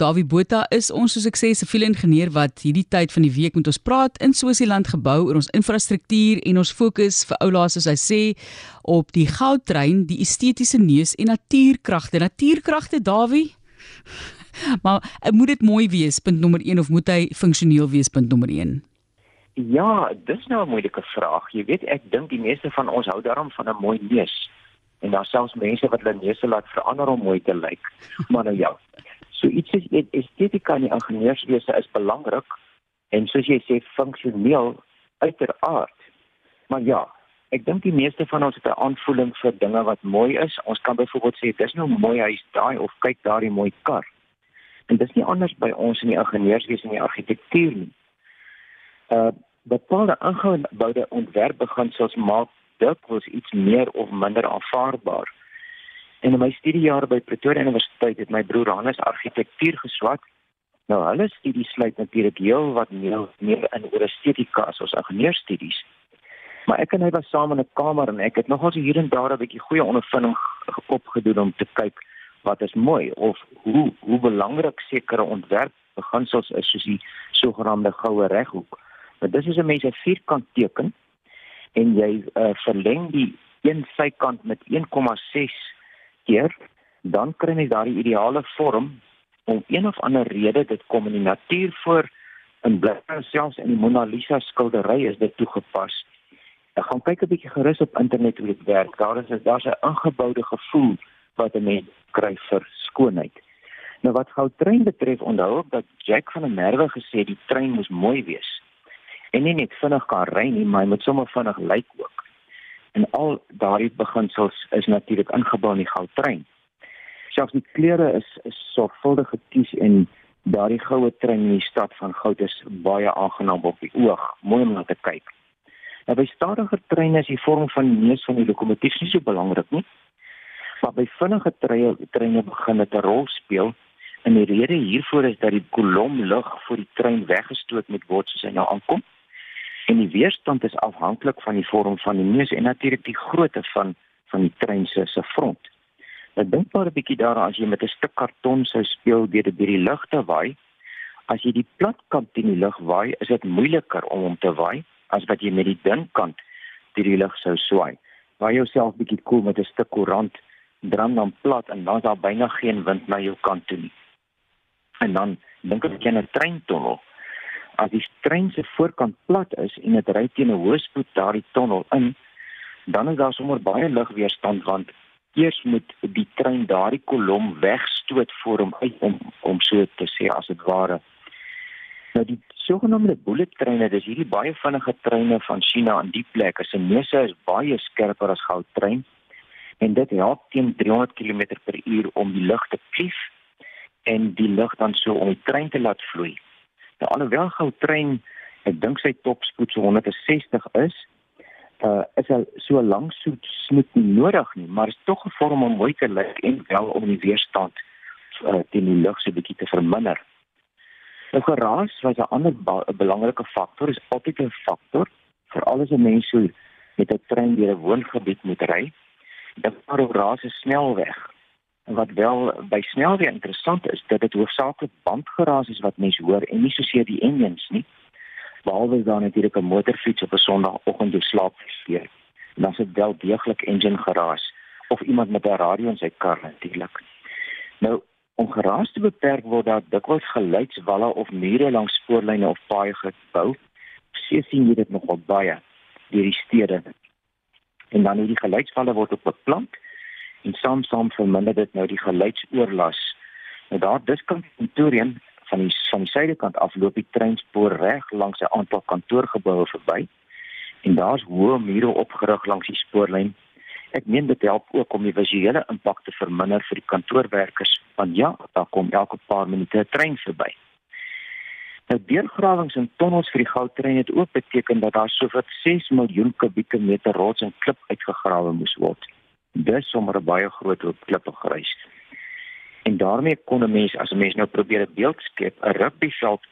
Dawie Botha is ons soos ek sê siviele ingenieur wat hierdie tyd van die week met ons praat in Swasiland gebou oor ons infrastruktuur en ons fokus vir oulaas soos hy sê op die goudtrein, die estetiese neus en natuurkragte. Natuurkragte Dawie Maar moet dit mooi wees punt nommer 1 of moet hy funksioneel wees punt nommer 1? Ja, dis nou 'n moeilike vraag. Jy weet, ek dink die meeste van ons hou daarom van 'n mooi neus. En daar selfs mense wat hulle neuse laat verander om mooi te lyk. Maar nou ja. So iets is estetika in die ingenieurswese is belangrik en soos jy sê funksioneel uiteraard. Maar ja, ek dink die meeste van ons het 'n aanvoeling vir dinge wat mooi is. Ons kan byvoorbeeld sê dis nou 'n mooi huis daai of kyk daardie mooi kar. En dis nie anders by ons in die ingenieurswese en die argitektuur nie. Uh bepaalde ingeboude ontwerpbeginsels maak dikwels iets meer of minder aanvaarbaar. En in my studiejare by Pretoria Universiteit het my broer Hannes argitektuur geswat. Nou hulle studie sluit natuurlik heel wat meer, meer in oor estetika as ons ingenieurstudies. Maar ek en hy was saam in 'n kamer en ek het nogal hier en daar 'n bietjie goeie ondervinding opgedoen om te kyk wat is mooi of hoe hoe belangrik sekere ontwerpbeginsels is soos die sogenaamde goue reghoek. Maar dis is 'n mens 'n vierkant teken en jy uh, verleng die een sykant met 1,6 keer, dan kry jy daardie ideale vorm om een of ander rede dit kom in die natuur voor in blikke selfs in die Mona Lisa skildery is dit toegepas. Ek gaan kyk 'n bietjie gerus op internet hoe dit werk. Daar is daar's 'n ingeboude gevoel wat 'n mens kry vir skoonheid. Nou wat goudtrein betref, onthou ek dat Jack van der Merwe gesê die trein moes mooi wees en nie net vinnig kan ry nie, maar hy moet sommer vinnig lyk ook. En al daardie beginsels is natuurlik ingebou in die goudtrein. Selfs die kleure is, is sorgvuldig gekies en daardie goue trein in die stad van goud is baie aangenaam op die oog, mooi om na te kyk. Nou by stadiger treine is die vorm van die neus van die lokomotief nie so belangrik nie. Maar by vinnige treine treine begin dit 'n rol speel en die rede hiervoor is dat die kolom lug voor die trein weggestoot moet word soos hy nou aankom en die weerstand is afhanklik van die vorm van die neus en natuurlik die grootte van van die trein se se front. Ek nou, dink maar 'n bietjie daaraan as jy met 'n stuk karton sou speel deur dit deur die lug te waai. As jy die plat kant teen die lug waai, is dit moeiliker om hom te waai as wat jy met die dun kant deur die lug sou swaai. Waai jouself bietjie koel met 'n stuk koerant, dram dan plat en dan is daar byna geen wind na jou kant toe nie. En dan dink ek jy 'n treintonnel as die trein se voorkant plat is en dit ry teen 'n hoë spoed daardie tonnel in, dan is daar sommer baie lugweerstand want eers moet die trein daardie kolom wegstoot voor hom uit om om so te sê as dit ware. Nou die sogenaamde bullet treine, dis hierdie baie vinnige treine van China in die plek, as 'n neuse is baie skerper as goudtrein en dit help teen 300 km/h om die lug te klief en die lug dan so om die trein te laat vloei. Nou alhoewel goudtrein ek dink sy topspoed so 160 is, uh is hy so lank so snoet nie nodig nie, maar is tog gevorm om mooi te lyk en wel om die weerstand uh, teen die lug so bietjie te verminder. Nou geraas was 'n ander belangrike faktor, is altyd 'n faktor vir alles 'n mens so met 'n trein deur 'n woongebied moet ry. Dit maar op raas is snelweg wat wel by snelweë interessant is dat dit hoofsaaklik bandgeraas is wat mense hoor en nie soseer die engines nie. Behalwe dan natuurlik 'n motorfiets op 'n Sondagoggend deur slaap gesteer. Dan is dit wel deeglik engine geraas of iemand met 'n radio in sy kar natuurlik. Nou om geraas te beperk word daar dikwels geluidswalle of mure langs spoorlyne of paaie gebou. Sien sien jy dit nogal baie deur die stede. En dan hierdie geluidswalle word op beplant en saam saam verminder dit nou die geluidsoorlas. Nou daar diskant Pretoria van die van die suidekant af loop die treinspoor reg langs 'n aantal kantoorgeboue verby en daar's hoë mure opgerig langs die spoorlyn. Ek meen dit help ook om die visuele impak te verminder vir die kantoorwerkers want ja, daar kom elke paar minute 'n trein verby. Nou deurgrawings en tonnels vir die goudtrein het ook beteken dat daar sowat 6 miljoen kubieke meter rots en klip uitgegrawe moes word dis sommer 'n baie groot hoop klippe grys. En daarmee kon 'n mens as 'n mens nou probeer 'n beeld skep, 'n rugbyveld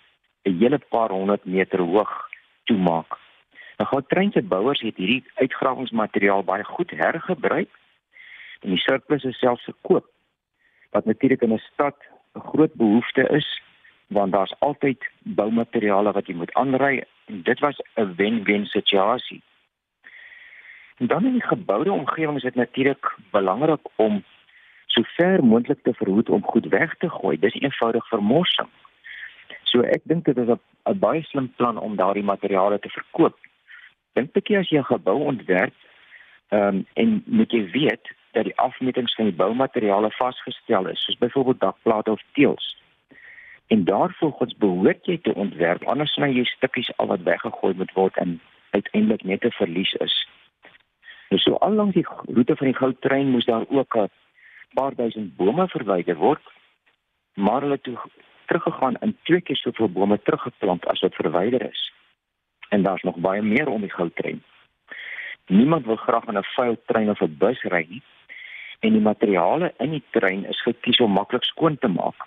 'n hele paar honderd meter hoog toemaak. Nou gou treinse bouers het hierdie uitgrawingsmateriaal baie goed hergebruik en die surplus is selfs verkoop wat natuurlik in 'n stad 'n groot behoefte is want daar's altyd boumateriale wat jy moet aanry en dit was 'n wen-wen situasie. Dan in die geboude omgewing is dit natuurlik belangrik om so ver moontlik te verhoed om goed weg te gooi. Dis eenvoudig vermorsing. So ek dink dit is 'n baie slim plan om daardie materiale te verkoop. Dink ek as jy 'n gebou ontwerp, ehm um, en moet jy weet dat die afmetings van die boumateriale vasgestel is, soos byvoorbeeld dakplate of teëls. En daarvolgens behoort jy te ontwerp anders sny jy stukkies al wat weggegooi moet word en uiteindelik net 'n verlies is. Nou so al langs die roete van die goudtrein moes daar ook 'n paar duisend bome verwyder word, maar hulle toe teruggegaan en twee keer soveel bome teruggeplant as wat verwyder is. En daar's nog baie meer om die goudtrein. Niemand wil graag in 'n vuil trein of 'n bus ry nie. En die materiale in die trein is gekies om maklik skoon te maak.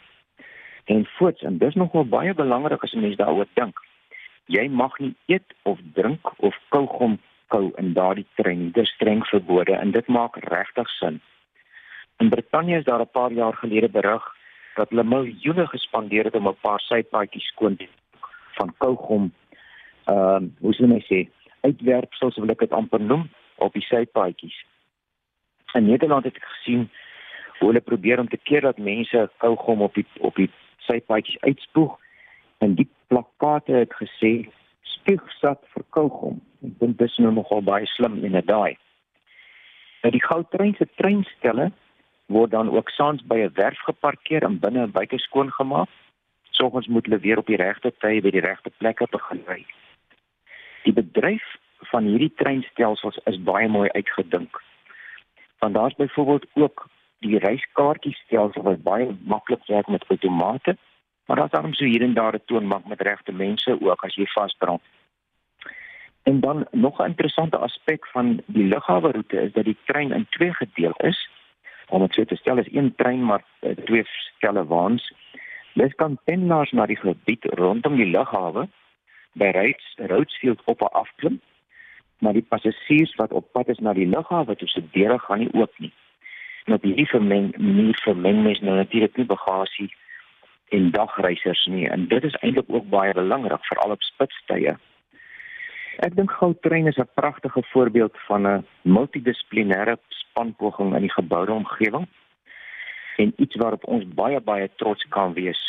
En voorts, en dis nogal baie belangrik as 'n mens daaroor dink. Jy mag nie eet of drink of kougom kou in daardie. Dit is streng verbode en dit maak regtig sin. In Brittanje is daar 'n paar jaar gelede berig dat hulle miljoene gespandeer het om 'n paar sypaadjies skoon te maak van kougom. Ehm, uh, hoe sou mens sê, uitwerpsels wil ek dit amper noem op die sypaadjies. In Nederland het ek gesien hoe hulle probeer om te keer dat mense kougom op die op die sypaadjies uitspoeg en die plakate het gesê spuugsat vir kougom. Ek dink dis nou nogal baie slim in 'n daai. Nou die goudtrein se treinstelle word dan ook saans by 'n werf geparkeer en binne en buite skoon gemaak. Soggens moet hulle weer op die regte tye by die regte plekke begin ry. Die bedryf van hierdie treinstelsels is baie mooi uitgedink. Want daar's byvoorbeeld ook die reiskaartjiesstelsel wat baie maklik werk met outomate, maar daar's dan so hier en daar 'n toonbank met regte mense ook as jy vasbrand. En dan nog 'n interessante aspek van die lughawe roete is dat die trein in twee gedeel is om dit so te stel is een trein maar uh, twee skelle waans. Dis kan pendelaars na die gebied rondom die lughawe by Rhodes Rhodesfield op afklim. Maar die passasiers wat op pad is na die lughawe toe se deure gaan nie oop nie. Nou die nie vermeng nie vermeng mes nou natuurlik nie bagasie en dagreisers nie en dit is eintlik ook baie belangrik veral op spitstye. Ek dink Goudtrein is 'n pragtige voorbeeld van 'n multidissiplinêre spanpoging in die geboude omgewing en iets waarop ons baie baie trots kan wees.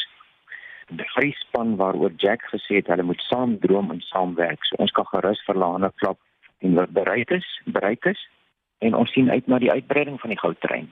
Die vriespan waaroor Jack gesê het hulle moet saam droom en saamwerk. So ons kan gerus vir hande klap en wat bereik is, bereik is en ons sien uit na die uitbreiding van die Goudtrein.